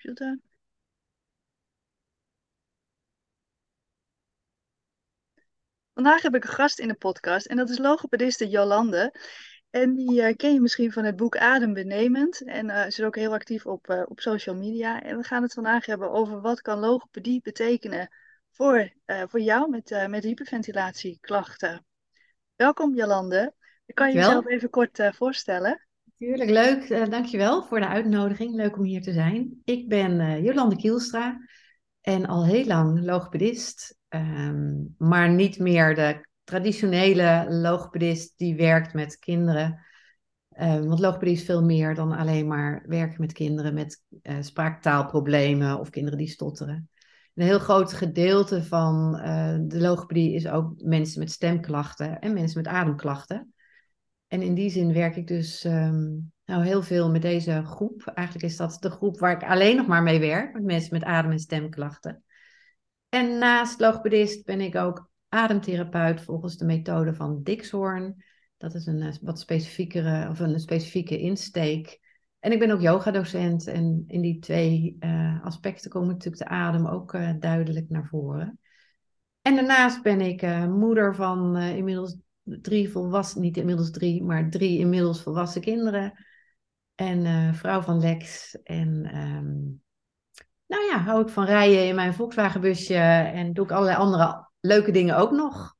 computer. Vandaag heb ik een gast in de podcast en dat is logopediste Jolande. En die uh, ken je misschien van het boek Adembenemend. En uh, ze is ook heel actief op, uh, op social media. En we gaan het vandaag hebben over wat kan logopedie betekenen voor, voor jou met, met hyperventilatieklachten. Welkom Jolande. Kan je jezelf even kort voorstellen? Tuurlijk, leuk. Uh, dankjewel voor de uitnodiging. Leuk om hier te zijn. Ik ben uh, Jolande Kielstra en al heel lang logopedist, um, maar niet meer de traditionele logopedist die werkt met kinderen. Um, want logopedie is veel meer dan alleen maar werken met kinderen met uh, spraaktaalproblemen of kinderen die stotteren. Een heel groot gedeelte van de logopedie is ook mensen met stemklachten en mensen met ademklachten. En in die zin werk ik dus um, nou heel veel met deze groep. Eigenlijk is dat de groep waar ik alleen nog maar mee werk, met mensen met adem- en stemklachten. En naast logopedist ben ik ook ademtherapeut volgens de methode van Dixhoorn. Dat is een eh, wat specifiekere of een specifieke insteek. En ik ben ook yogadocent en in die twee uh, aspecten komt natuurlijk de adem ook uh, duidelijk naar voren. En daarnaast ben ik moeder van inmiddels drie volwassen, niet inmiddels drie, maar drie inmiddels volwassen kinderen. En uh, vrouw van Lex. En um, nou ja, hou ik van rijden in mijn Volkswagen busje en doe ik allerlei andere leuke dingen ook nog.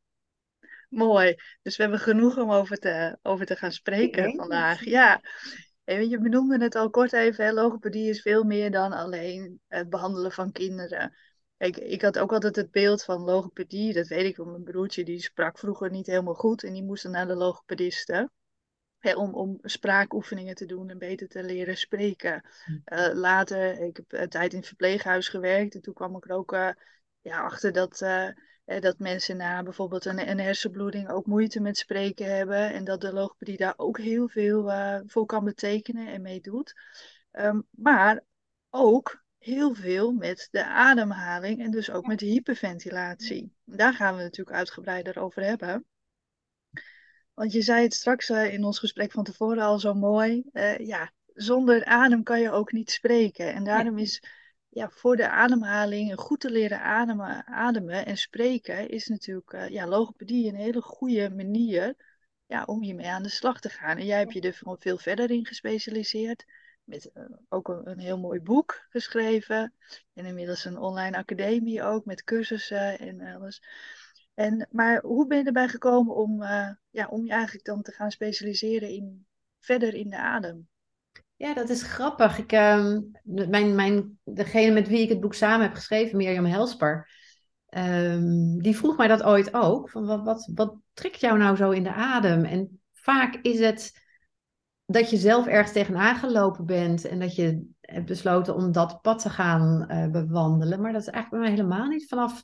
Mooi. Dus we hebben genoeg om over te, over te gaan spreken vandaag. Ja. En je benoemde het al kort even, logopedie is veel meer dan alleen het behandelen van kinderen. Ik, ik had ook altijd het beeld van logopedie, dat weet ik, van mijn broertje die sprak vroeger niet helemaal goed en die moest dan naar de logopediste. Hè, om, om spraakoefeningen te doen en beter te leren spreken. Uh, later, ik heb een tijd in het verpleeghuis gewerkt en toen kwam ik er ook uh, ja, achter dat, uh, dat mensen na bijvoorbeeld een, een, hersenbloeding ook moeite met spreken hebben en dat de logopedie daar ook heel veel voor kan betekenen en mee doet. Um, maar ook heel veel met de ademhaling en dus ook met hyperventilatie. Daar gaan we natuurlijk uitgebreider over hebben. Want je zei het straks uh, in ons gesprek van tevoren al zo mooi. Uh, ja, zonder adem kan je ook niet spreken. En daarom is ja, voor de ademhaling goed te leren ademen, ademen en spreken is natuurlijk uh, ja, logopedie een hele goede manier ja, om hiermee aan de slag te gaan. En jij hebt je er veel verder in gespecialiseerd met uh, ook een, heel mooi boek geschreven. En inmiddels een online academie ook met cursussen en alles. En, maar hoe ben je erbij gekomen om, uh, ja, om je eigenlijk dan te gaan specialiseren in, verder in de adem? Ja, dat is grappig. Ik, uh, mijn, mijn, degene met wie ik het boek samen heb geschreven, Mirjam Helsper, um, die vroeg mij dat ooit ook. Van wat, wat, wat trekt jou nou zo in de adem? En vaak is het dat je zelf ergens tegenaan gelopen bent en dat je hebt besloten om dat pad te gaan uh, bewandelen. Maar dat is eigenlijk bij mij helemaal niet. Vanaf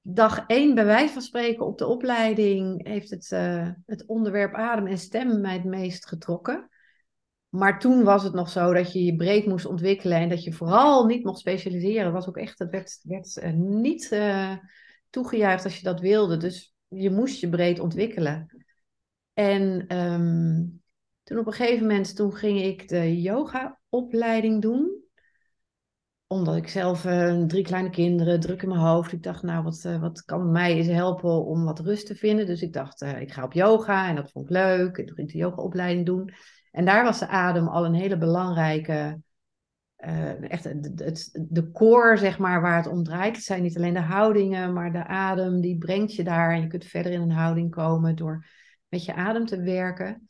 dag één, bij wijze van spreken, op de opleiding heeft het, uh, het onderwerp adem en stem mij het meest getrokken. Maar toen was het nog zo dat je je breed moest ontwikkelen en dat je vooral niet mocht specialiseren. Dat was ook echt, het werd, werd uh, niet toegejuicht als je dat wilde. Dus je moest je breed ontwikkelen. En um, toen op een gegeven moment, toen ging ik de yoga-opleiding doen. Omdat ik zelf uh, drie kleine kinderen, druk in mijn hoofd. Ik dacht, nou, wat, uh, wat kan mij eens helpen om wat rust te vinden? Dus ik dacht, uh, ik ga op yoga en dat vond ik leuk. En toen ging ik de yoga-opleiding doen. En daar was de adem al een hele belangrijke, echt het, de core, zeg maar, waar het om draait. Het zijn niet alleen de houdingen, maar de adem, die brengt je daar. En je kunt verder in een houding komen door met je adem te werken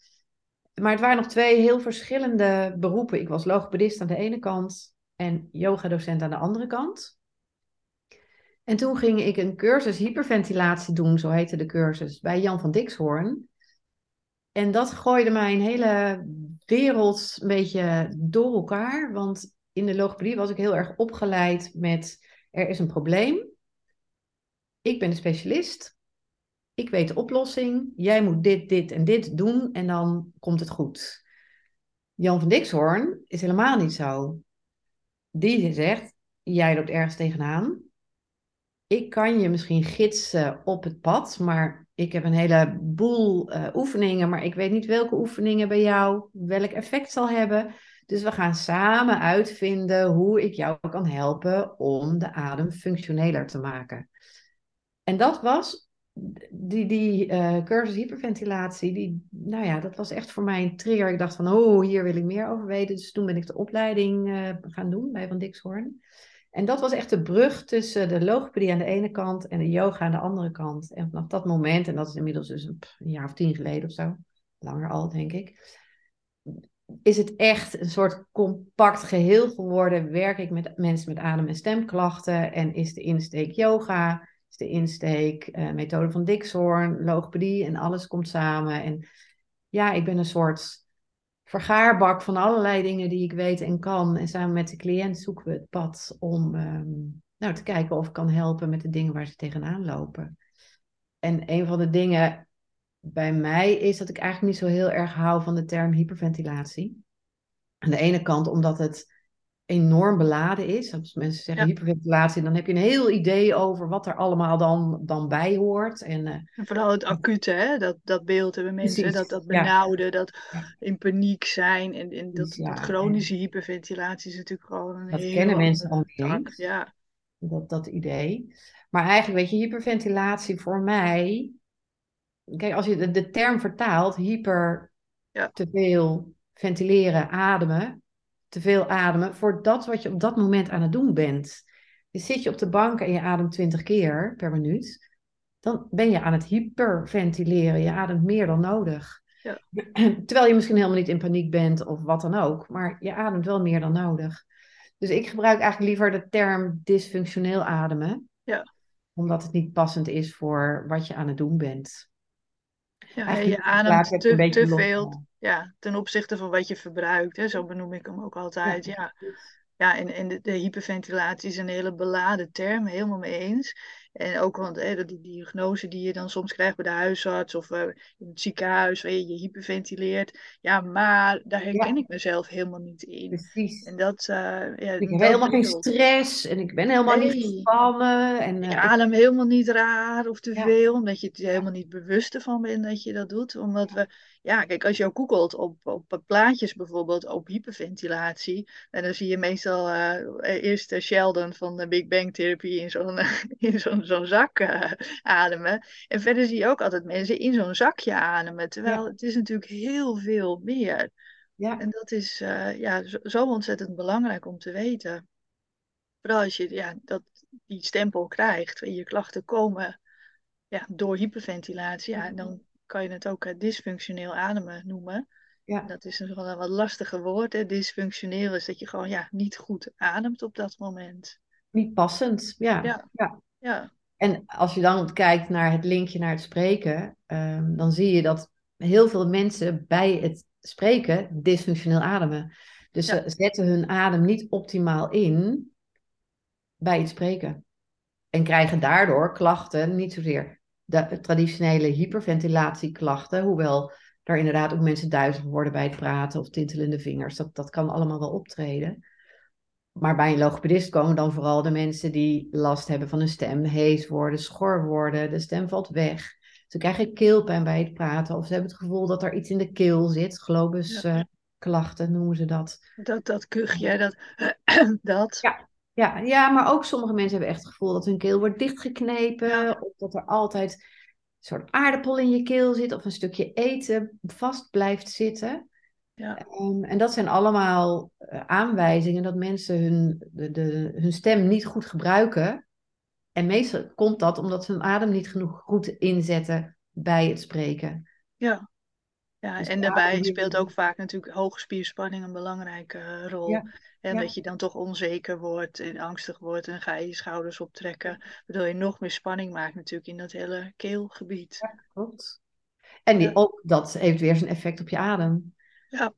maar het waren nog twee heel verschillende beroepen. Ik was logopedist aan de ene kant en yogadocent aan de andere kant. En toen ging ik een cursus hyperventilatie doen, zo heette de cursus, bij Jan van Dixhoorn. En dat gooide mijn hele wereld een beetje door elkaar. Want in de logopedie was ik heel erg opgeleid met er is een probleem. Ik ben de specialist ik weet de oplossing, jij moet dit, dit en dit doen en dan komt het goed. Jan van Dixhoorn is helemaal niet zo. Die zegt, jij loopt ergens tegenaan. Ik kan je misschien gidsen op het pad, maar ik heb een heleboel uh, oefeningen, maar ik weet niet welke oefeningen bij jou welk effect zal hebben. Dus we gaan samen uitvinden hoe ik jou kan helpen om de adem functioneler te maken. En dat was die, die uh, cursus hyperventilatie, die, nou ja, dat was echt voor mij een trigger. Ik dacht van, oh, hier wil ik meer over weten. Dus toen ben ik de opleiding uh, gaan doen bij Van Dixhoorn. En dat was echt de brug tussen de logopedie aan de ene kant en de yoga aan de andere kant. En vanaf dat moment, en dat is inmiddels dus een, een jaar of tien geleden of zo, langer al denk ik, is het echt een soort compact geheel geworden. Werk ik met mensen met adem- en stemklachten en is de insteek yoga, de insteek uh, methode van Dixhoorn, logopedie en alles komt samen. En ja, ik ben een soort vergaarbak van allerlei dingen die ik weet en kan. En samen met de cliënt zoeken we het pad om um, nou, te kijken of ik kan helpen met de dingen waar ze tegenaan lopen. En een van de dingen bij mij is dat ik eigenlijk niet zo heel erg hou van de term hyperventilatie. Aan de ene kant omdat het enorm beladen is. Als mensen zeggen hyperventilatie, dan heb je een heel idee over wat er allemaal dan, dan bij hoort. En, uh, en vooral het acute, hè? Dat, dat beeld hebben mensen, precies, dat, dat benauwde, dat in paniek zijn. En, en dat, dat chronische hyperventilatie is natuurlijk gewoon een dat heel kennen mensen dan niet. Ja. Dat, dat idee. Maar eigenlijk, weet je, hyperventilatie voor mij... Kijk, als je de, de term vertaalt, hyper, ja. te veel ventileren, ademen te veel ademen voor dat wat je op dat moment aan het doen bent. Dus zit je op de bank en je ademt 20 keer per minuut, dan ben je aan het hyperventileren. Je ademt meer dan nodig. Ja. Terwijl je misschien helemaal niet in paniek bent of wat dan ook, maar je ademt wel meer dan nodig. Dus ik gebruik eigenlijk liever de term dysfunctioneel ademen. Ja. Omdat het niet passend is voor wat je aan het doen bent. Ja, je ademt te, te veel ja, ten opzichte van wat je verbruikt. Hè, zo benoem ik hem ook altijd. Ja, ja. en, en de, de, hyperventilatie is een hele beladen term, helemaal mee eens. En ook want hè, die diagnose die je dan soms krijgt bij de huisarts of uh, in het ziekenhuis, waar je je hyperventileert. Ja, maar daar herken ik mezelf helemaal niet in. Precies. En dat, uh, ja, ik heb helemaal geen stress en ik ben helemaal nee. niet gespannen. En, uh, ik adem ik... helemaal niet raar of te ja. veel, omdat je er helemaal niet bewust van bent dat je dat doet. Omdat we, ja, kijk, als je ook googelt op, op plaatjes bijvoorbeeld op hyperventilatie, en dan zie je meestal eerst Sheldon van de Big Bang Therapy in zo'n in zo'n zo'n zak uh, ademen. En verder zie je ook altijd mensen in zo'n zakje ademen. Terwijl het is natuurlijk heel veel meer. Ja. En dat is uh, ja, zo, zo, ontzettend belangrijk om te weten. Vooral als je ja, dat, die stempel krijgt en je klachten komen ja, door hyperventilatie. Ja, dan kan je het ook uh, dysfunctioneel ademen noemen. Ja. Dat is een, een wat lastige woord. Hè. Dysfunctioneel is dat je gewoon ja, niet goed ademt op dat moment. Niet passend, ja. ja. ja. Ja. En als je dan kijkt naar het linkje naar het spreken, um, dan zie je dat heel veel mensen bij het spreken dysfunctioneel ademen. Dus ja. ze zetten hun adem niet optimaal in bij het spreken. En krijgen daardoor klachten, niet zozeer de traditionele hyperventilatieklachten, hoewel er inderdaad ook mensen duizelig worden bij het praten of tintelende vingers. Dat, dat kan allemaal wel optreden. Maar bij een logopedist komen dan vooral de mensen die last hebben van hun stem, hees worden, schor worden, de stem valt weg. Ze krijgen keelpijn bij het praten of ze hebben het gevoel dat er iets in de keel zit. Globusklachten ja. uh, noemen ze dat. Dat, dat kuchje, dat. dat. Ja. Ja, ja, maar ook sommige mensen hebben echt het gevoel dat hun keel wordt dichtgeknepen. Ja. Of dat er altijd een soort aardappel in je keel zit of een stukje eten vast blijft zitten. Ja. Um, en dat zijn allemaal uh, aanwijzingen dat mensen hun, de, de, hun stem niet goed gebruiken. En meestal komt dat omdat ze hun adem niet genoeg goed inzetten bij het spreken. Ja, ja dus en daarbij speelt ook vaak natuurlijk hoge spierspanning een belangrijke rol. Ja. En Ja. dat je dan toch onzeker wordt en angstig wordt en ga je je schouders optrekken. Waardoor je nog meer spanning maakt natuurlijk in dat hele keelgebied. Ja, klopt. En die, ook dat heeft weer zijn effect op je adem. Ja.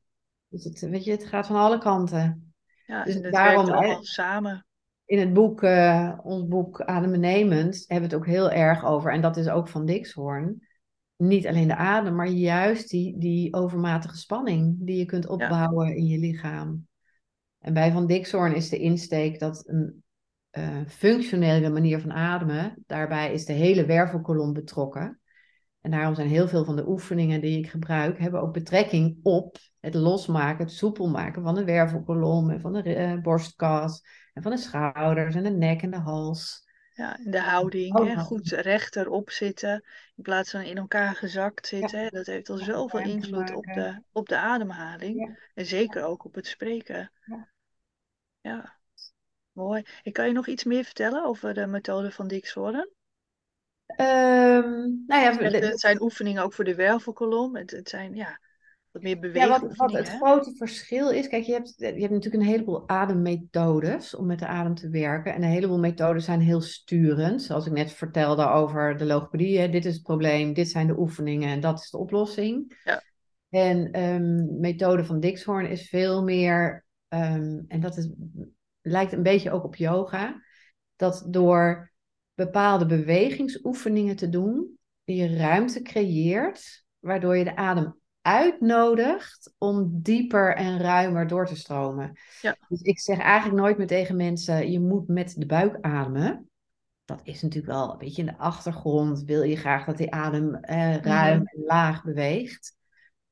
Dus het, weet je, het gaat van alle kanten. Ja, Dus en dat daarom, werkt allemaal samen. In het boek, eh, ons boek Adembenemend, hebben we het ook heel erg over, en dat is ook van Dixhoorn, niet alleen de adem, maar juist die, die overmatige spanning die je kunt opbouwen in je lichaam. En bij Van Dixhoorn is de insteek dat een eh, functionele manier van ademen, daarbij is de hele wervelkolom betrokken. En daarom zijn heel veel van de oefeningen die ik gebruik, hebben ook betrekking op het losmaken, het soepel maken van de wervelkolom en van de uh, borstkas en van de schouders en de nek en de hals. Ja, de houding, hè? goed rechterop zitten in plaats van in elkaar gezakt zitten. Ja. Dat heeft al zoveel invloed op de, op de ademhaling. En zeker ook op het spreken. Ja. ja. mooi. Ik kan je nog iets meer vertellen over de methode van Dixhoorn? Um, nou ja, het, zijn oefeningen ook voor de wervelkolom. Het, het zijn ja, wat meer bewegingen. Ja, wat, wat het grote verschil is, kijk, je hebt, je hebt natuurlijk een heleboel ademmethodes om met de adem te werken. En een heleboel methodes zijn heel sturend. Zoals ik net vertelde over de logopedie. Dit is het probleem, dit zijn de oefeningen en dat is de oplossing. Ja. En um, methode van Dixhoorn is veel meer, um, en dat is, lijkt een beetje ook op yoga, dat door bepaalde bewegingsoefeningen te doen, je ruimte creëert, waardoor je de adem uitnodigt om dieper en ruimer door te stromen. Ja. Dus ik zeg eigenlijk nooit meer tegen mensen, je moet met de buik ademen. Dat is natuurlijk wel een beetje in de achtergrond. Wil je graag dat die adem eh, ruim mhm. en laag beweegt.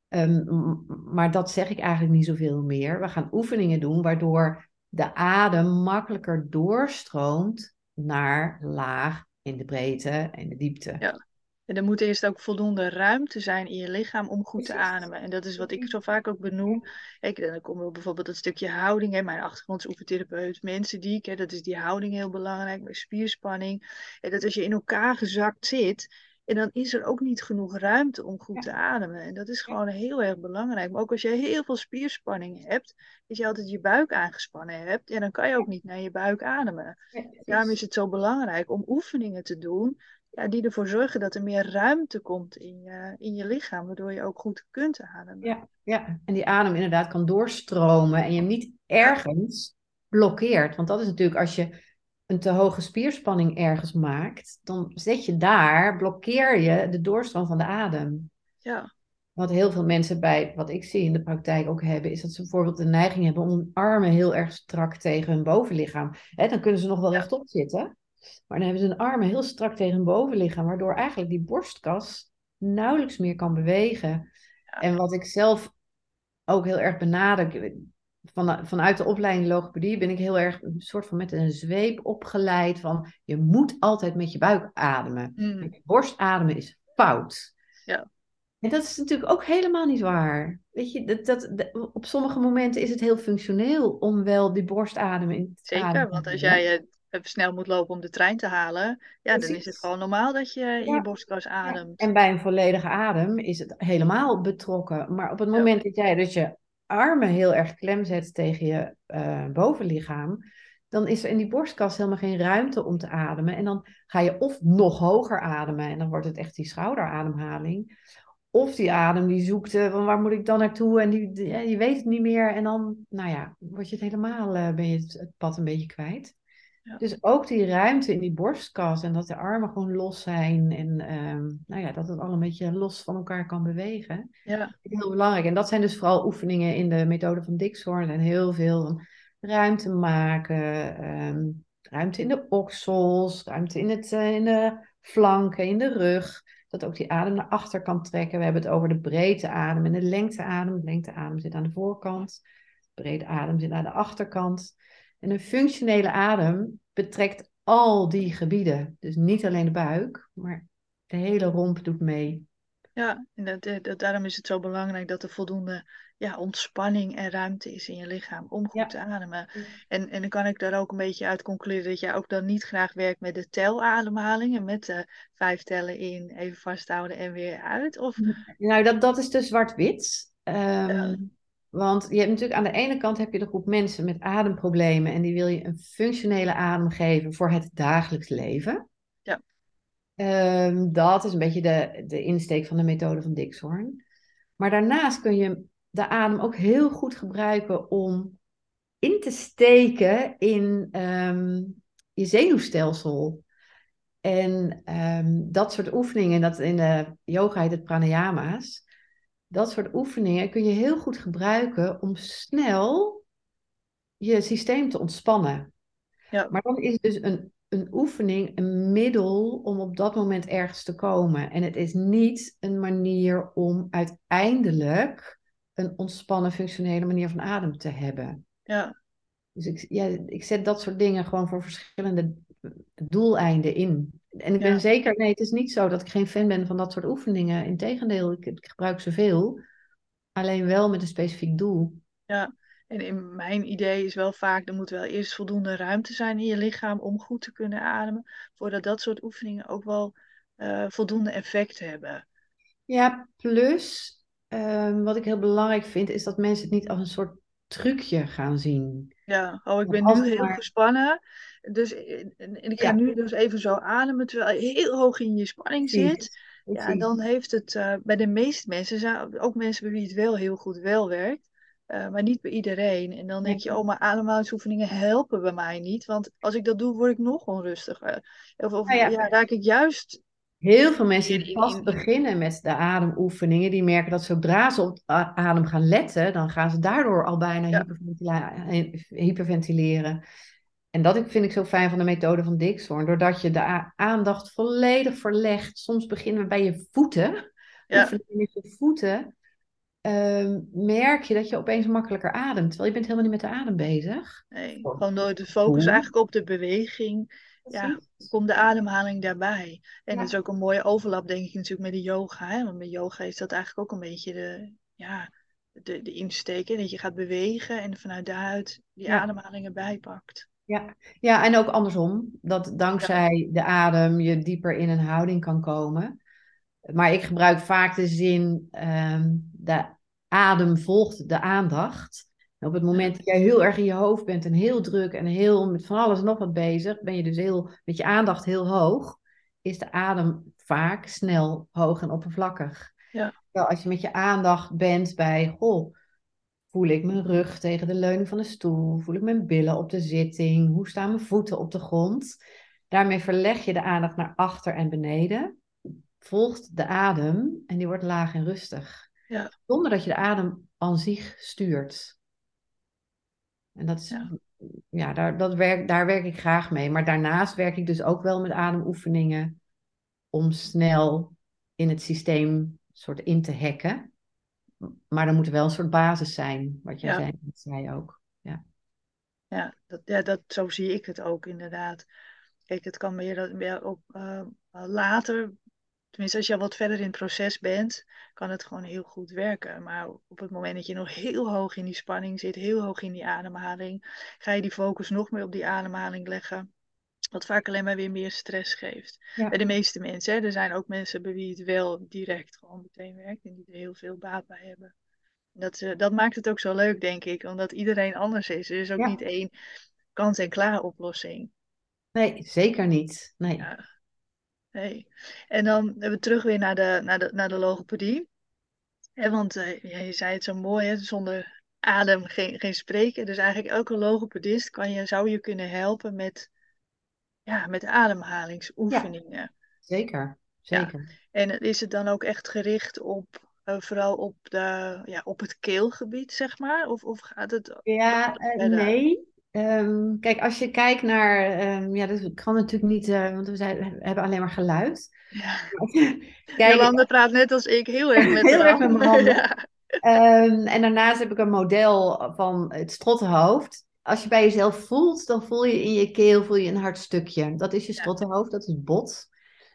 Um, maar dat zeg ik eigenlijk niet zoveel meer. We gaan oefeningen doen waardoor de adem makkelijker doorstroomt naar laag in de breedte en de diepte. Ja. En er moet eerst ook voldoende ruimte zijn in je lichaam om goed te ademen. En dat is wat ik zo vaak ook benoem. Ik, dan komen we bijvoorbeeld dat stukje houding. Hè. Mijn achtergrond is oefentherapeut. Mensen die ik, hè, dat is die houding heel belangrijk. Met spierspanning. En dat als je in elkaar gezakt zit, en dan is er ook niet genoeg ruimte om goed te ademen. En dat is gewoon heel erg belangrijk. Maar ook als je heel veel spierspanning hebt, dat je altijd je buik aangespannen hebt, en dan kan je ook niet naar je buik ademen. Daarom is het zo belangrijk om oefeningen te doen ja, die ervoor zorgen dat er meer ruimte komt in je, in je lichaam, waardoor je ook goed kunt ademen. Ja, ja, en die adem inderdaad kan doorstromen en je niet ergens blokkeert. Want dat is natuurlijk als je een te hoge spierspanning ergens maakt, dan zet je daar, blokkeer je de doorstroom van de adem. Ja. Wat heel veel mensen bij, wat ik zie in de praktijk ook hebben, is dat ze bijvoorbeeld de neiging hebben om hun armen heel erg strak tegen hun bovenlichaam. Hè, dan kunnen ze nog wel rechtop zitten. Maar dan hebben ze hun armen heel strak tegen hun bovenlichaam, waardoor eigenlijk die borstkas nauwelijks meer kan bewegen. En wat ik zelf ook heel erg benadruk, van, vanuit de opleiding logopedie ben ik heel erg een soort van met een zweep opgeleid van je moet altijd met je buik ademen. Mm. Met je borst ademen is fout. Ja. En dat is natuurlijk ook helemaal niet waar. Weet je, dat, dat, op sommige momenten is het heel functioneel om wel die borstademen in te Zeker, want als jij even snel moet lopen om de trein te halen, ja, dan is het gewoon normaal dat je in je borstkas ademt. En bij een volledige adem is het helemaal betrokken. Maar op het moment dat jij dus je armen heel erg klem zet tegen je uh, bovenlichaam, dan is er in die borstkas helemaal geen ruimte om te ademen. En dan ga je of nog hoger ademen en dan wordt het echt die schouderademhaling. Of die adem die zoekt, uh, van waar moet ik dan naartoe? En die, je weet het niet meer. En dan, nou ja, word je het helemaal, uh, ben je het pad een beetje kwijt. Dus ook die ruimte in die borstkas en dat de armen gewoon los zijn en ehm, nou ja, dat het al een beetje los van elkaar kan bewegen. Ja. Heel belangrijk. En dat zijn dus vooral oefeningen in de methode van Dixhoorn en heel veel ruimte maken, ehm, ruimte in de oksels, ruimte in, het, uh, in de flanken, in de rug. Dat ook die adem naar achter kan trekken. We hebben het over de breedte adem en de lengte adem. De lengte adem zit aan de voorkant, de brede adem zit aan de achterkant. En een functionele adem betrekt al die gebieden. Dus niet alleen de buik, maar de hele romp doet mee. Ja, en dat, dat, daarom is het zo belangrijk dat er voldoende ja, ontspanning en ruimte is in je lichaam om goed te ademen. En, en dan kan ik daar ook een beetje uit concluderen dat jij ook dan niet graag werkt met de telademhaling en met de vijf tellen in, even vasthouden en weer uit. Of... Nou, dat, dat is de zwart-wit. Um, want je hebt natuurlijk aan de ene kant heb je de groep mensen met ademproblemen en die wil je een functionele adem geven voor het dagelijks leven. Ja. Um, dat is een beetje de, de insteek van de methode van Dixhoorn. Maar daarnaast kun je de adem ook heel goed gebruiken om in te steken in um, je zenuwstelsel. En um, dat soort oefeningen, dat in de yoga heet het pranayama's dat soort oefeningen kun je heel goed gebruiken om snel je systeem te ontspannen. Ja. Maar dan is dus een, een oefening, een middel om op dat moment ergens te komen. En het is niet een manier om uiteindelijk een ontspannen, functionele manier van adem te hebben. Ja. Dus ik, ja, ik zet dat soort dingen gewoon voor verschillende doeleinden in. En ik ben Ja. zeker, nee, het is niet zo dat ik geen fan ben van dat soort oefeningen. Integendeel, ik, ik gebruik ze veel. Alleen wel met een specifiek doel. Ja, en in mijn idee is wel vaak, er moet wel eerst voldoende ruimte zijn in je lichaam om goed te kunnen ademen, voordat dat soort oefeningen ook wel eh, voldoende effect hebben. Ja, plus ehm, wat ik heel belangrijk vind, is dat mensen het niet als een soort trucje gaan zien. Ja, oh, ik ben nu heel maar- gespannen, dus en, en ik ga Ja. nu dus even zo ademen terwijl je heel hoog in je spanning zit. Ja, dan heeft het eh, bij de meeste mensen, ook mensen bij wie het wel heel goed wel werkt, eh, maar niet bij iedereen. En dan denk je, oh, maar ademhalingsoefeningen helpen bij mij niet, want als ik dat doe, word ik nog onrustiger. Of, of Nou ja. ja, raak ik juist Heel veel mensen die pas in- beginnen met de ademoefeningen, die merken dat zodra ze op adem gaan letten, dan gaan ze daardoor al bijna Ja. eh, hyperventileren. En dat vind ik zo fijn van de methode van Dixhoorn. Doordat je de aandacht volledig verlegt. Soms beginnen we bij je voeten. Ja. Met je voeten. ehm, merk je dat je opeens makkelijker ademt. Terwijl je bent helemaal niet met de adem bezig. Nee, gewoon door de focus eigenlijk op de beweging. Ja, komt de ademhaling daarbij. En Ja. dat is ook een mooie overlap, denk ik, natuurlijk met de yoga. Hè? Want met yoga is dat eigenlijk ook een beetje de, ja, de, de insteek. hè, Dat je gaat bewegen en vanuit daaruit die Ja. ademhalingen bijpakt. Ja. ja, en ook andersom. Dat dankzij de adem je dieper in een houding kan komen. Maar ik gebruik vaak de zin, ehm, de adem volgt de aandacht. En op het moment dat jij heel erg in je hoofd bent en heel druk en heel met van alles en nog wat bezig, ben je dus heel, met je aandacht heel hoog, is de adem vaak snel, hoog en oppervlakkig. Ja. Terwijl als je met je aandacht bent bij, goh, voel ik mijn rug tegen de leuning van de stoel, voel ik mijn billen op de zitting, hoe staan mijn voeten op de grond. Daarmee verleg je de aandacht naar achter en beneden volgt de adem en die wordt laag en rustig. Ja. Zonder dat je de adem aan zich stuurt. En dat is, Ja. ja, daar, dat werk, daar werk ik graag mee. Maar daarnaast werk ik dus ook wel met ademoefeningen om snel in het systeem soort in te hacken. Maar er moet wel een soort basis zijn, wat jij Ja. zei, dat zei ook. Ja, dat, ja dat, zo zie ik het ook inderdaad. Kijk, het kan meer, dat- meer ook eh, later, tenminste als je al wat verder in het proces bent, kan het gewoon heel goed werken. Maar op het moment dat je nog heel hoog in die spanning zit, heel hoog in die ademhaling, ga je die focus nog meer op die ademhaling leggen. Wat vaak alleen maar weer meer stress geeft. Ja. Bij de meeste mensen. Hè. Er zijn ook mensen bij wie het wel direct gewoon meteen werkt en die er heel veel baat bij hebben. Dat, eh, dat maakt het ook zo leuk, denk ik, omdat iedereen anders is. Er is ook Ja. niet één kant-en-klaar oplossing. Nee, zeker niet. Nee. Ja. Nee. En dan hebben we terug weer naar de, naar de, naar de logopedie. Want ja, je zei het zo mooi, hè, zonder adem geen, geen spreken. Dus eigenlijk elke logopedist kan je, zou je kunnen helpen met, ja, met ademhalingsoefeningen. Zeker, zeker. En is het dan ook echt gericht op, eh, vooral op, de, ja, op het keelgebied, zeg maar? Of, of gaat het Ja, eh, nee. Ehm, kijk, als je kijkt naar, ehm, ja, dat kan natuurlijk niet, eh, want we, zijn, we hebben alleen maar geluid. Ja. Kijk, praat net als ik heel erg met Heel erg met mijn handen. Ja. Ehm, en daarnaast heb ik een model van het strottenhoofd. Als je bij jezelf voelt, dan voel je in je keel voel je een hard stukje. Dat is je strottenhoofd, dat is het bot.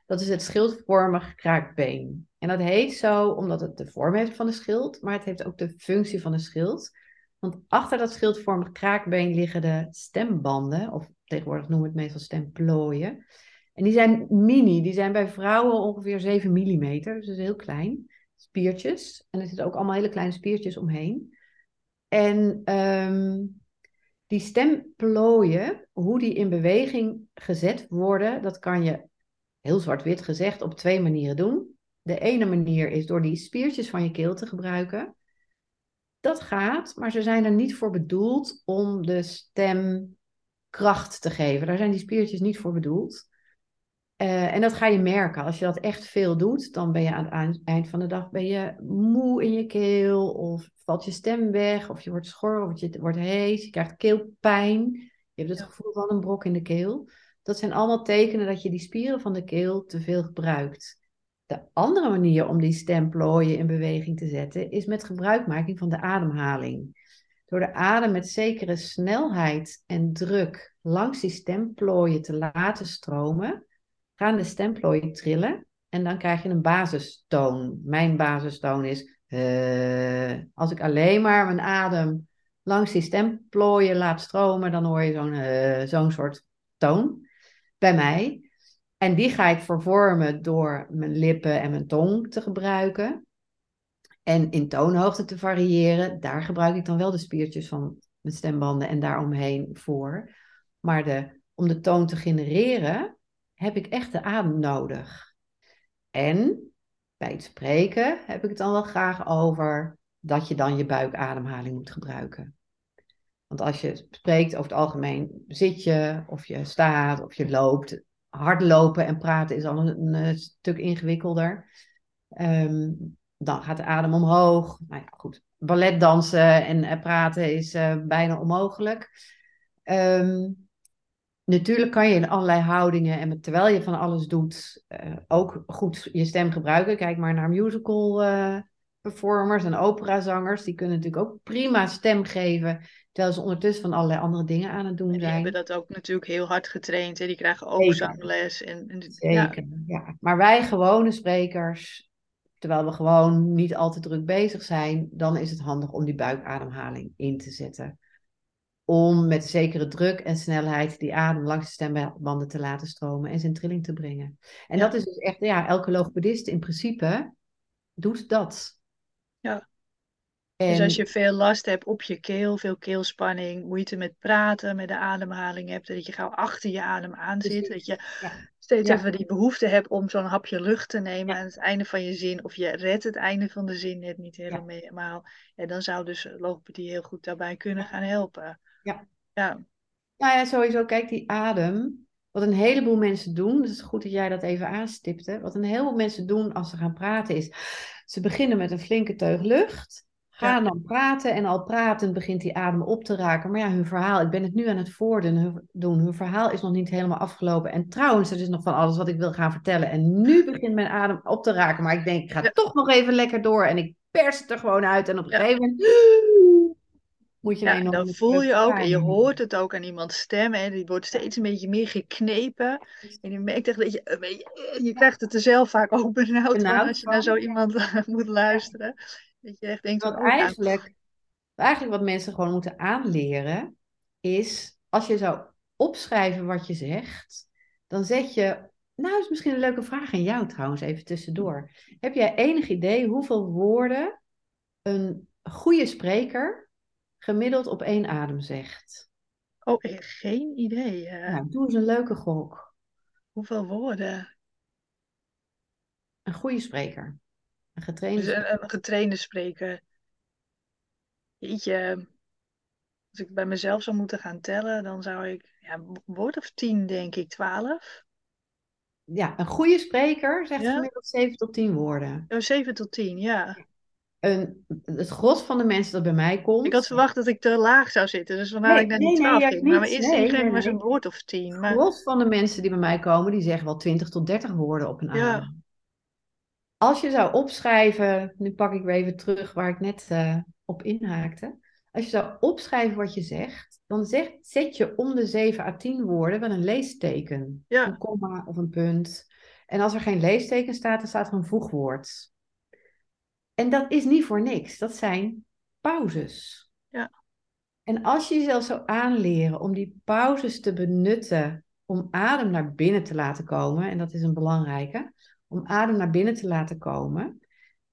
Dat is het schildvormig kraakbeen. En dat heet zo omdat het de vorm heeft van een schild, maar het heeft ook de functie van een schild. Want achter dat schildvormig kraakbeen liggen de stembanden, of tegenwoordig noemen we het meestal stemplooien. En die zijn mini, die zijn bij vrouwen ongeveer 7 mm, dus heel klein spiertjes. En er zitten ook allemaal hele kleine spiertjes omheen. En ehm, die stemplooien, hoe die in beweging gezet worden, dat kan je heel zwart-wit gezegd op twee manieren doen. De ene manier is door die spiertjes van je keel te gebruiken. Dat gaat, maar ze zijn er niet voor bedoeld om de stem kracht te geven. Daar zijn die spiertjes niet voor bedoeld. Uh, en dat ga je merken. Als je dat echt veel doet, dan ben je aan het eind van de dag ben je moe in je keel, of valt je stem weg, of je wordt schor, of je wordt hees, je krijgt keelpijn. Je hebt het gevoel van een brok in de keel. Dat zijn allemaal tekenen dat je die spieren van de keel te veel gebruikt. De andere manier om die stemplooien in beweging te zetten is met gebruikmaking van de ademhaling. Door de adem met zekere snelheid en druk langs die stemplooien te laten stromen, gaan de stemplooien trillen en dan krijg je een basistoon. Mijn basistoon is uh, als ik alleen maar mijn adem langs die stemplooien laat stromen, dan hoor je zo'n uh, zo'n soort toon bij mij. En die ga ik vervormen door mijn lippen en mijn tong te gebruiken. En in toonhoogte te variëren, daar gebruik ik dan wel de spiertjes van mijn stembanden en daaromheen voor. Maar de, om de toon te genereren, heb ik echt de adem nodig. En bij het spreken heb ik het dan wel graag over dat je dan je buikademhaling moet gebruiken. Want als je spreekt over het algemeen, zit je of je staat of je loopt. Hardlopen en praten is al een, een stuk ingewikkelder. Um, dan gaat de adem omhoog. Nou ja, goed. Balletdansen en uh, praten is uh, bijna onmogelijk. Um, natuurlijk kan je in allerlei houdingen en terwijl je van alles doet, ook goed je stem gebruiken. Kijk maar naar musical performers en operazangers. Die kunnen natuurlijk ook prima stem geven. Terwijl ze ondertussen van allerlei andere dingen aan het doen zijn. Die hebben dat ook natuurlijk heel hard getraind. Hè? Die krijgen ook zangles. En, en, Zeker, ja. ja. Maar wij gewone sprekers, terwijl we gewoon niet al te druk bezig zijn, dan is het handig om die buikademhaling in te zetten. Om met zekere druk en snelheid die adem langs de stembanden te laten stromen en zijn trilling te brengen. En dat is dus echt, ja, elke logopedist in principe doet dat. Ja. Dus als je veel last hebt op je keel, veel keelspanning, moeite met praten, met de ademhaling hebt, dat je gauw achter je adem aan zit, dat je steeds even die behoefte hebt om zo'n hapje lucht te nemen aan het einde van je zin, of je redt het einde van de zin net niet helemaal, ja. dan zou dus logopedie heel goed daarbij kunnen gaan helpen. Ja. ja. Nou ja, sowieso, kijk, die adem, wat een heleboel mensen doen, dus het is goed dat jij dat even aanstipte, wat een heleboel mensen doen als ze gaan praten is, ze beginnen met een flinke teug lucht, gaan dan praten en al pratend begint die adem op te raken. Maar ja, hun verhaal, ik ben het nu aan het voordoen, hun verhaal is nog niet helemaal afgelopen. En trouwens, er is nog van alles wat ik wil gaan vertellen. En nu begint mijn adem op te raken, maar ik denk, ik ga toch nog even lekker door. En ik pers het er gewoon uit. En op een gegeven moment moet je ja, dan voel je ook, en je hoort het ook aan iemands stem, en die wordt steeds een beetje meer geknepen. En je merkt echt dat je, je krijgt het er zelf vaak ook benauwd van als je naar zo iemand moet luisteren. Dat je echt denkt, wat, oh, nou, eigenlijk, eigenlijk wat mensen gewoon moeten aanleren, is als je zou opschrijven wat je zegt, dan zet je, nou is misschien een leuke vraag aan jou trouwens, even tussendoor. Heb jij enig idee hoeveel woorden een goede spreker gemiddeld op één adem zegt? Oh, geen idee. Uh... Nou, doe eens een leuke gok. Hoeveel woorden? Een goede spreker. Een getrainde, dus een, een getrainde spreker. Jeetje, als ik bij mezelf zou moeten gaan tellen, dan zou ik ja, woord of tien, denk ik, twaalf. Ja, een goede spreker zegt ja? gemiddeld 7 tot 10 woorden. Oh, 7 tot 10, ja. Een, het gros van de mensen dat bij mij komt. Ik had verwacht dat ik te laag zou zitten, dus vandaar nee, ik naar die 12 nee, ging. Maar mijn eerste nee, nee, maar zo'n woord of 10. Maar... Het gros van de mensen die bij mij komen, die zeggen wel 20 tot 30 woorden op een ja. Als je zou opschrijven, nu pak ik weer even terug waar ik net uh, op inhaakte. Als je zou opschrijven wat je zegt, dan zegt, zet je om de 7 à 10 woorden wel een leesteken. Ja. Een komma of een punt. En als er geen leesteken staat, dan staat er een voegwoord. En dat is niet voor niks. Dat zijn pauzes. Ja. En als je jezelf zou aanleren om die pauzes te benutten om adem naar binnen te laten komen, en dat is een belangrijke, om adem naar binnen te laten komen,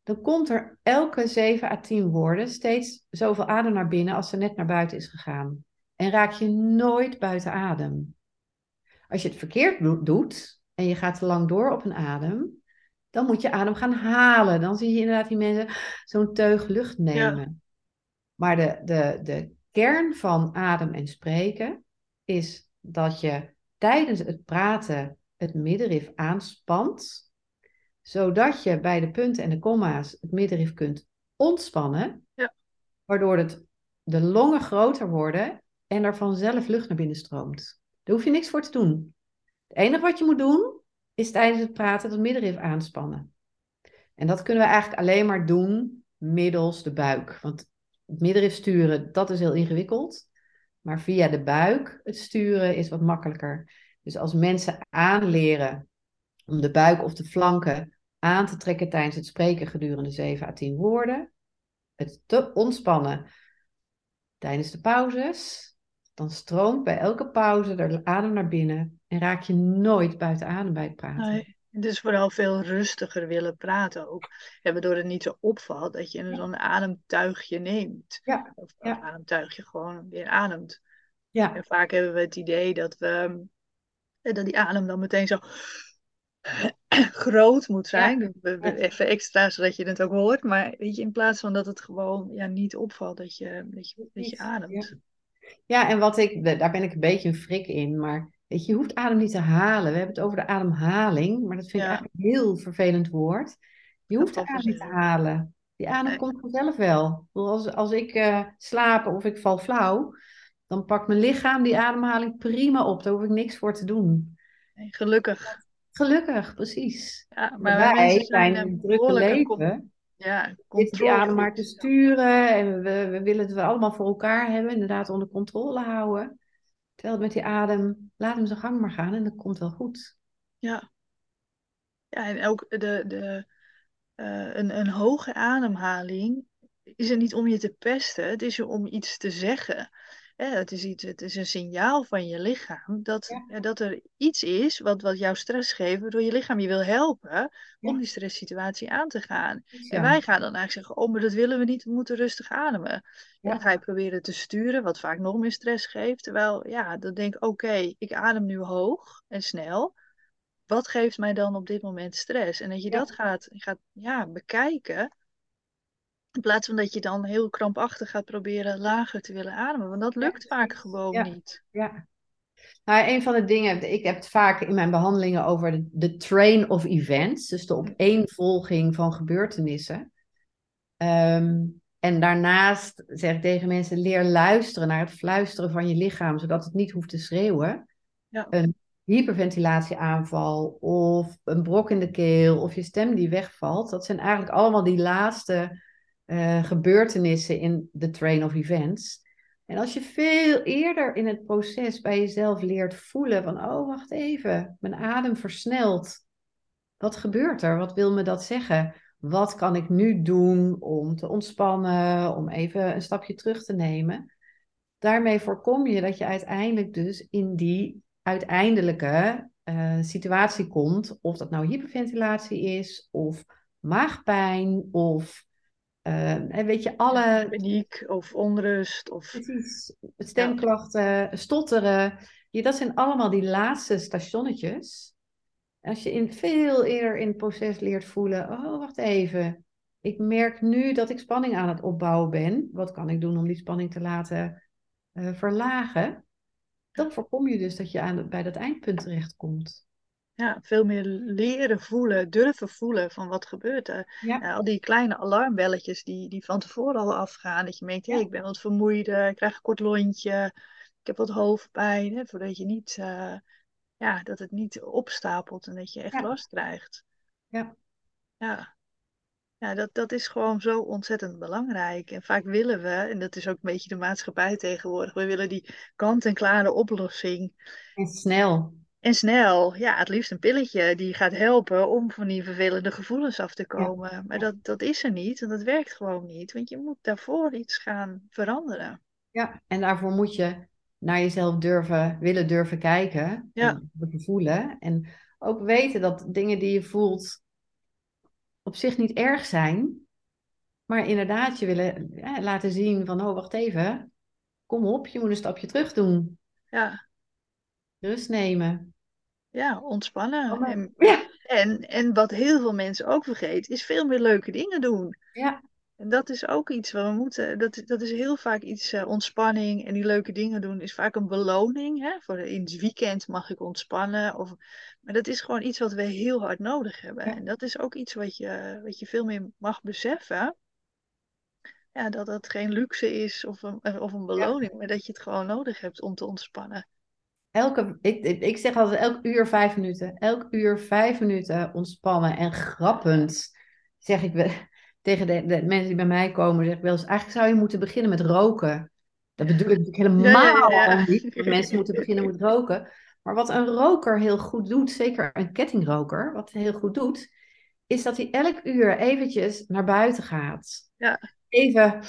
dan komt er elke 7 à 10 woorden steeds zoveel adem naar binnen als er net naar buiten is gegaan. En raak je nooit buiten adem. Als je het verkeerd doet en je gaat te lang door op een adem, dan moet je adem gaan halen. Dan zie je inderdaad die mensen zo'n teug lucht nemen. Maar de, de, de kern van adem en spreken is dat je tijdens het praten het middenrif aanspant zodat je bij de punten en de komma's het middenrif kunt ontspannen, ja. waardoor het, de longen groter worden en er vanzelf lucht naar binnen stroomt. Daar hoef je niks voor te doen. Het enige wat je moet doen, is tijdens het praten dat middenrif aanspannen. En dat kunnen we eigenlijk alleen maar doen middels de buik. Want het middenrif sturen, dat is heel ingewikkeld. Maar via de buik het sturen is wat makkelijker. Dus als mensen aanleren om de buik of de flanken aan te trekken tijdens het spreken gedurende 7 à 10 woorden, het te ontspannen tijdens de pauzes, dan stroomt bij elke pauze de adem naar binnen en raak je nooit buiten adem bij het praten. Nee, dus vooral veel rustiger willen praten ook. En waardoor het niet zo opvalt dat je zo'n ademtuigje neemt. Ja. Of ja. ademtuigje gewoon weer ademt. Ja. En vaak hebben we het idee dat, we, dat die adem dan meteen zo groot moet zijn. Ja. Even extra, zodat je het ook hoort. Maar weet je, in plaats van dat het gewoon ja, niet opvalt dat je, dat je, dat je ademt. Ja, en wat ik, daar ben ik een beetje een frik in, maar weet je, je hoeft adem niet te halen. We hebben het over de ademhaling, maar dat vind ik eigenlijk een heel vervelend woord. Je hoeft de adem niet te halen. Die adem Nee. komt vanzelf wel. Als, als ik eh, slaap of ik val flauw, dan pakt mijn lichaam die ademhaling prima op. Daar hoef ik niks voor te doen. Nee, gelukkig. Gelukkig, precies. Ja, Maar wij zijn een drukke leven. ja, controle. adem maar te sturen en we, we willen het allemaal voor elkaar hebben, inderdaad onder controle houden. Terwijl met die adem, laat hem zijn gang maar gaan en dat komt wel goed. Ja. Ja, en ook de, de, eh, een, een hoge ademhaling is er niet om je te pesten, het is er om iets te zeggen. Het, is iets, het is een signaal van je lichaam dat, Ja. ja, dat er iets is wat, wat jou stress geeft, waardoor je lichaam je wil helpen om Ja. die stresssituatie aan te gaan. En wij gaan dan eigenlijk zeggen, oh, maar dat willen we niet, we moeten rustig ademen. En dan ga je proberen te sturen, wat vaak nog meer stress geeft. Terwijl, ja, dan denk ik, oké, ik adem nu hoog en snel. Wat geeft mij dan op dit moment stress? En dat je dat gaat, gaat ja, bekijken. In plaats van dat je dan heel krampachtig gaat proberen lager te willen ademen. Want dat Ja, lukt vaak gewoon Ja. niet. ja. Nou, een van de dingen, ik heb het vaak in mijn behandelingen over de, de train of events, dus de opeenvolging van gebeurtenissen. Ehm, en daarnaast zeg ik tegen mensen, leer luisteren naar het fluisteren van je lichaam, zodat het niet hoeft te schreeuwen. Ja. Een hyperventilatieaanval of een brok in de keel of je stem die wegvalt, dat zijn eigenlijk allemaal die laatste eh, gebeurtenissen in de train of events. En als je veel eerder in het proces bij jezelf leert voelen van, oh wacht even, mijn adem versnelt. Wat gebeurt er? Wat wil me dat zeggen? Wat kan ik nu doen om te ontspannen, om even een stapje terug te nemen? Daarmee voorkom je dat je uiteindelijk dus in die uiteindelijke eh, situatie komt, of dat nou hyperventilatie is, of maagpijn, of eh, weet je, alle Paniek of onrust. Of, Precies. Stemklachten, stotteren. Ja, dat zijn allemaal die laatste stationnetjes. Als je in, veel eerder in het proces leert voelen, oh, wacht even. Ik merk nu dat ik spanning aan het opbouwen ben. Wat kan ik doen om die spanning te laten eh, verlagen? Dan voorkom je dus dat je aan, bij dat eindpunt terechtkomt. Ja, veel meer leren voelen, durven voelen van wat gebeurt er. Ja, Ja, al die kleine alarmbelletjes die, die van tevoren al afgaan. Dat je merkt, hé, Ja. ik ben wat vermoeid, eh, ik krijg een kort lontje, ik heb wat hoofdpijn. Hè, voordat je niet, eh, ja, dat het niet opstapelt en dat je echt Ja. last krijgt. Ja. Ja, ja dat, dat is gewoon zo ontzettend belangrijk. En vaak willen we, en dat is ook een beetje de maatschappij tegenwoordig, we willen die kant-en-klare oplossing. en snel. En snel, ja, het liefst een pilletje die gaat helpen om van die vervelende gevoelens af te komen. Maar dat, dat is er niet en dat werkt gewoon niet, want je moet daarvoor iets gaan veranderen. Ja, en daarvoor moet je naar jezelf durven, willen durven kijken. Ja. En durven voelen. En ook weten dat dingen die je voelt op zich niet erg zijn. Maar inderdaad je willen ja, laten zien van, oh wacht even. Kom op, je moet een stapje terug doen. Ja, Rust nemen. Ja ontspannen. En, Ja, en, en wat heel veel mensen ook vergeten, is veel meer leuke dingen doen. ja, En dat is ook iets wat we moeten. Dat, dat is heel vaak iets eh, ontspanning. En die leuke dingen doen is vaak een beloning. Hè? Voor in het weekend mag ik ontspannen. Of, maar dat is gewoon iets wat we heel hard nodig hebben. Ja. En dat is ook iets wat je, wat je veel meer mag beseffen. Ja, dat dat geen luxe is of een, of een beloning, maar dat je het gewoon nodig hebt om te ontspannen. Elke, ik, ik, zeg altijd elk uur vijf minuten. Elk uur vijf minuten ontspannen en grappend. Zeg ik wel- tegen de, de mensen die bij mij komen, zeg ik wel eens, eigenlijk zou je moeten beginnen met roken. Dat bedoel ik natuurlijk helemaal Ja, ja, ja. niet. Dat mensen moeten beginnen met roken. Maar wat een roker heel goed doet, zeker een kettingroker, wat heel goed doet, is dat hij elk uur eventjes naar buiten gaat. Ja. Even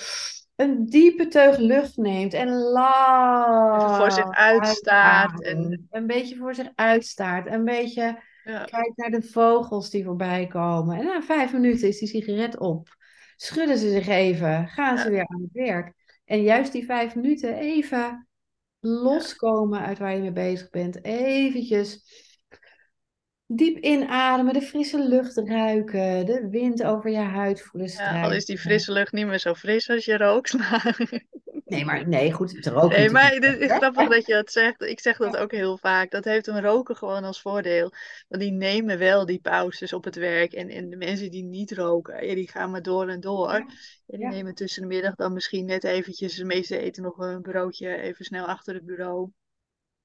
een diepe teug lucht neemt en Even voor zich uitstaart. En, Een beetje voor zich uitstaart. Een beetje ja, kijkt naar de vogels die voorbij komen. En na vijf minuten is die sigaret op. Schudden ze zich even, gaan ze weer aan het werk. En juist die vijf minuten even loskomen uit waar je mee bezig bent. Eventjes diep inademen, de frisse lucht ruiken, de wind over je huid voelen ja, al is die frisse lucht niet meer zo fris als je rookt. Maar, Nee, maar nee, goed, het roken nee, maar het is grappig dat je dat zegt. Ik zeg dat ook heel vaak. Dat heeft een roken gewoon als voordeel. Want die nemen wel die pauzes op het werk. En, en de mensen die niet roken, ja, die gaan maar door en door. Ja, En die ja. nemen tussen de middag dan misschien net eventjes. De meesten eten nog een broodje even snel achter het bureau.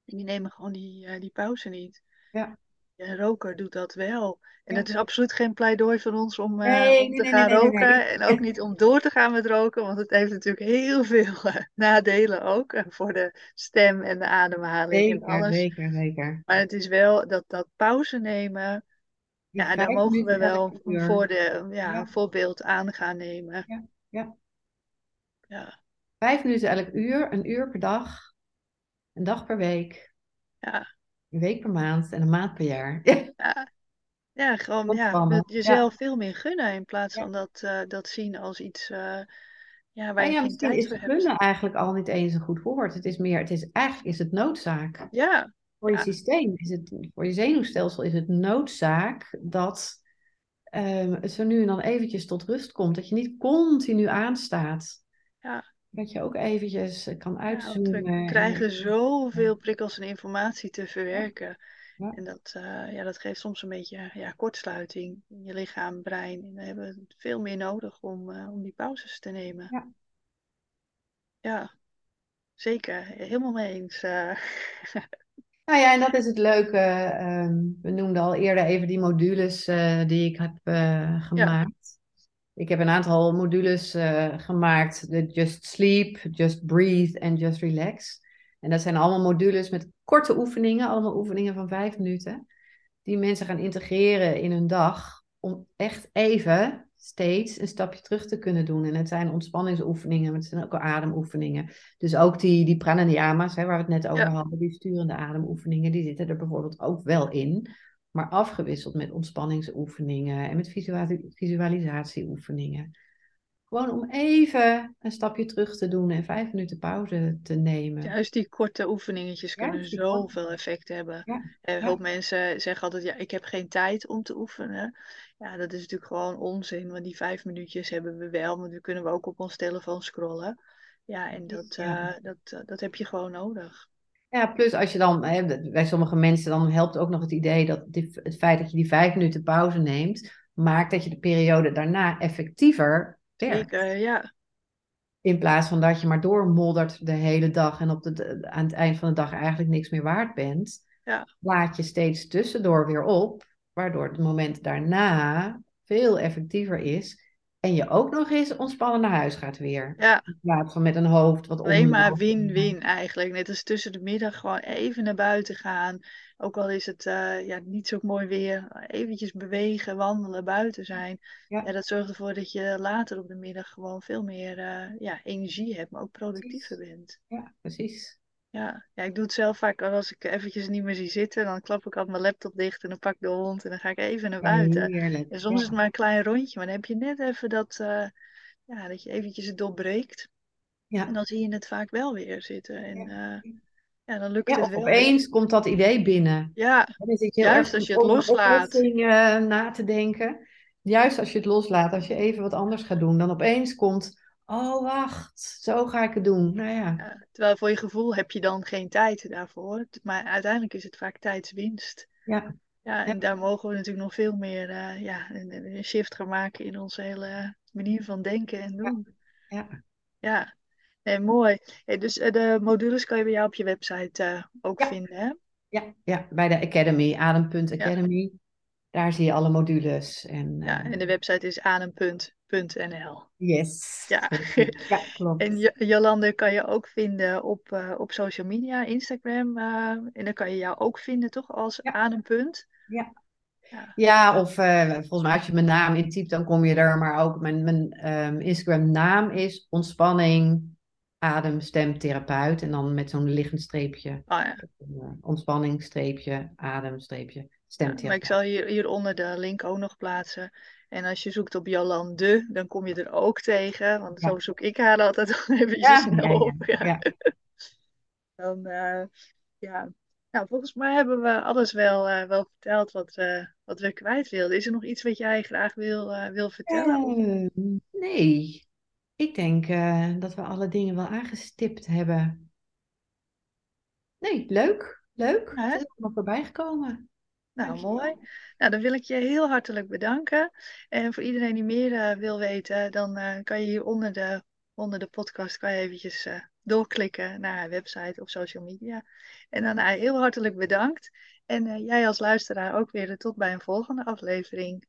En die nemen gewoon die, eh, die pauze niet. Ja. Ja, roker doet dat wel. En dat is absoluut geen pleidooi van ons om, eh, Nee, om nee, te nee, gaan nee, roken. En ook niet om door te gaan met roken, want het heeft natuurlijk heel veel eh, nadelen ook. eh, voor de stem en de ademhaling en alles. zeker, zeker. Maar het is wel dat, dat pauze nemen, Die ja, daar mogen we wel een, uur. voorde, ja, voorbeeld aan gaan nemen. Ja, ja. Ja, Vijf minuten elk uur, een uur per dag, een dag per week, ja, een week per maand en een maand per jaar. ja. Ja, gewoon ja, jezelf veel meer gunnen in plaats van dat, eh, dat zien als iets eh, ja, waar Nou je ja, misschien is gunnen eigenlijk al niet eens een goed woord. Het is meer, het is eigenlijk is het noodzaak. Ja, Voor je systeem is het, voor je zenuwstelsel is het noodzaak dat ehm, het zo nu en dan eventjes tot rust komt. Dat je niet continu aanstaat. ja. Dat je ook eventjes eh, kan Ja, uitzoomen. we en krijgen zoveel prikkels en informatie te verwerken. Ja. En dat, eh, ja, dat geeft soms een beetje ja, kortsluiting in je lichaam, brein. En dan hebben we veel meer nodig om, eh, om die pauzes te nemen. Ja. Ja, zeker. Helemaal mee eens. Nou ja, en dat is het leuke. ehm, we noemden al eerder even die modules die ik heb gemaakt. Ik heb een aantal modules eh, gemaakt. De Just Sleep, Just Breathe en Just Relax. En dat zijn allemaal modules met korte oefeningen. Allemaal oefeningen van vijf minuten. Die mensen gaan integreren in hun dag. Om echt even steeds een stapje terug te kunnen doen. En het zijn ontspanningsoefeningen, maar het zijn ook ademoefeningen. Dus ook die, die pranayama's, hè, waar we het net over Ja. hadden, die sturende ademoefeningen, die zitten er bijvoorbeeld ook wel in. Maar afgewisseld met ontspanningsoefeningen en met visuali- visualisatieoefeningen. Gewoon om even een stapje terug te doen en vijf minuten pauze te nemen. Juist die korte oefeningetjes kunnen korte. zoveel effect hebben. Ja, En ja. hoop mensen zeggen altijd, ja, ik heb geen tijd om te oefenen. Ja, dat is natuurlijk gewoon onzin, want die vijf minuutjes hebben we wel, maar die kunnen we ook op ons telefoon scrollen. Ja, en dat, eh, dat, eh, dat heb je gewoon nodig. Ja, plus als je dan, hè, bij sommige mensen, dan helpt ook nog het idee dat die- het feit dat je die vijf minuten pauze neemt, maakt dat je de periode daarna effectiever werkt. Zeker, ja. In plaats van dat je maar doormoddert de hele dag en op de, de- aan het eind van de dag eigenlijk niks meer waard bent, Ja. laat je steeds tussendoor weer op, waardoor het moment daarna veel effectiever is en je ook nog eens ontspannen naar huis gaat weer. Ja, In plaats van met een hoofd wat alleen maar win-win eigenlijk. Net als tussen de middag gewoon even naar buiten gaan. Ook al is het eh, ja, niet zo mooi weer. Eventjes bewegen, wandelen, buiten zijn. Ja. Ja, dat zorgt ervoor dat je later op de middag gewoon veel meer eh, ja, energie hebt, maar ook productiever bent. Ja, precies. Ja. ja, ik doe het zelf vaak al als ik eventjes niet meer zie zitten. Dan klap ik al mijn laptop dicht en dan pak ik de hond en dan ga ik even naar buiten. Heerlijk. En soms Ja. is het maar een klein rondje, maar dan heb je net even dat, eh, ja, dat je eventjes het doorbreekt. Ja. En dan zie je het vaak wel weer zitten. En Ja. eh, ja, dan lukt Ja, het wel. opeens komt dat idee binnen. Ja, Dan zit je heel Juist als je het loslaat. oplossing eh, na te denken. Juist als je het loslaat, als je even wat anders gaat doen, dan opeens komt, oh wacht, zo ga ik het doen. Nou ja, ja, terwijl voor je gevoel heb je dan geen tijd daarvoor. Maar uiteindelijk is het vaak tijdswinst. ja, Ja, en Ja. daar mogen we natuurlijk nog veel meer eh, ja, een, shift gaan maken in onze hele manier van denken en doen. ja. Ja, Nee, mooi. Hey, dus eh, de modules kan je bij jou op je website eh, ook vinden, hè? Ja, ja, bij de Academy, adem.academy. Daar zie je alle modules. En, ja, en de website is adem.nl. yes, Ja. ja, klopt. En Jo- Jolande kan je ook vinden op, eh, op social media, Instagram. eh, en dan kan je jou ook vinden, toch? Als Ja. adempunt. Ja. Ja. Ja, of eh, volgens mij als je mijn naam intypt, dan kom je er. Maar ook mijn, mijn ehm, Instagram naam is ontspanning, adem, stem, therapeut. En dan met zo'n liggend streepje. Oh, ja. Ontspanning, streepje, adem, streepje, Ja, maar ik stemtherapeut. zal hier, hieronder de link ook nog plaatsen. En als je zoekt op Jolande, dan kom je er ook tegen. Want Ja. zo zoek ik haar altijd nog eventjes Ja, snel ja, op. ja. Dan, eh, ja. Nou, volgens mij hebben we alles wel, eh, wel verteld wat, we wat we kwijt wilden. Is er nog iets wat jij graag wil, eh, wil vertellen? Eh, nee, ik denk eh, dat we alle dingen wel aangestipt hebben. Nee, leuk, leuk. Het is allemaal voorbij gekomen. Nou, mooi. Nou, dan wil ik je heel hartelijk bedanken. En voor iedereen die meer eh, wil weten, dan eh, kan je hier onder de, onder de podcast kan je eventjes eh, doorklikken naar haar website of social media. En dan heel hartelijk bedankt. En jij als luisteraar ook weer tot bij een volgende aflevering.